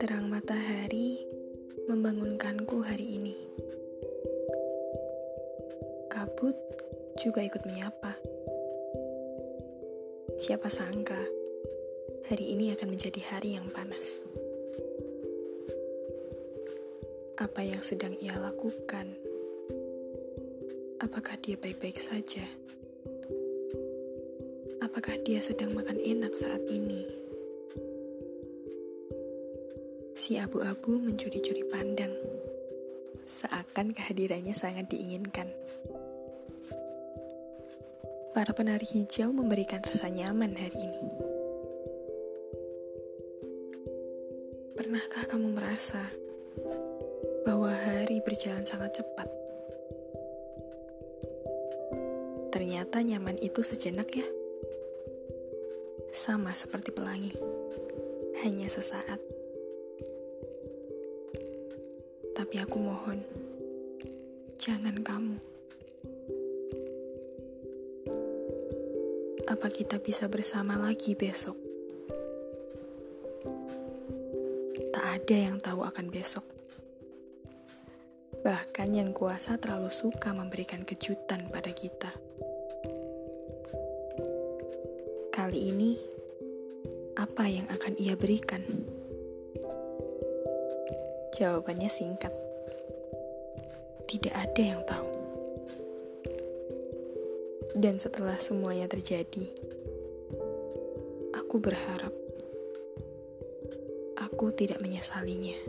Terang matahari membangunkanku hari ini. Kabut juga ikut menyapa. Siapa sangka hari ini akan menjadi hari yang panas. Apa yang sedang ia lakukan? Apakah dia baik-baik saja? Apakah dia sedang makan enak saat ini? Si abu-abu mencuri-curi pandang, seakan kehadirannya sangat diinginkan. Para penari hijau memberikan rasa nyaman hari ini. Pernahkah kamu merasa bahwa hari berjalan sangat cepat? Ternyata nyaman itu sejenak ya. Sama seperti pelangi, hanya sesaat. Tapi aku mohon, jangan kamu. Apa kita bisa bersama lagi besok? Tak ada yang tahu akan besok. Bahkan yang kuasa terlalu suka memberikan kejutan pada kita. Kali ini, apa yang akan ia berikan? Jawabannya singkat. Tidak ada yang tahu. Dan setelah semuanya terjadi, aku berharap aku tidak menyesalinya.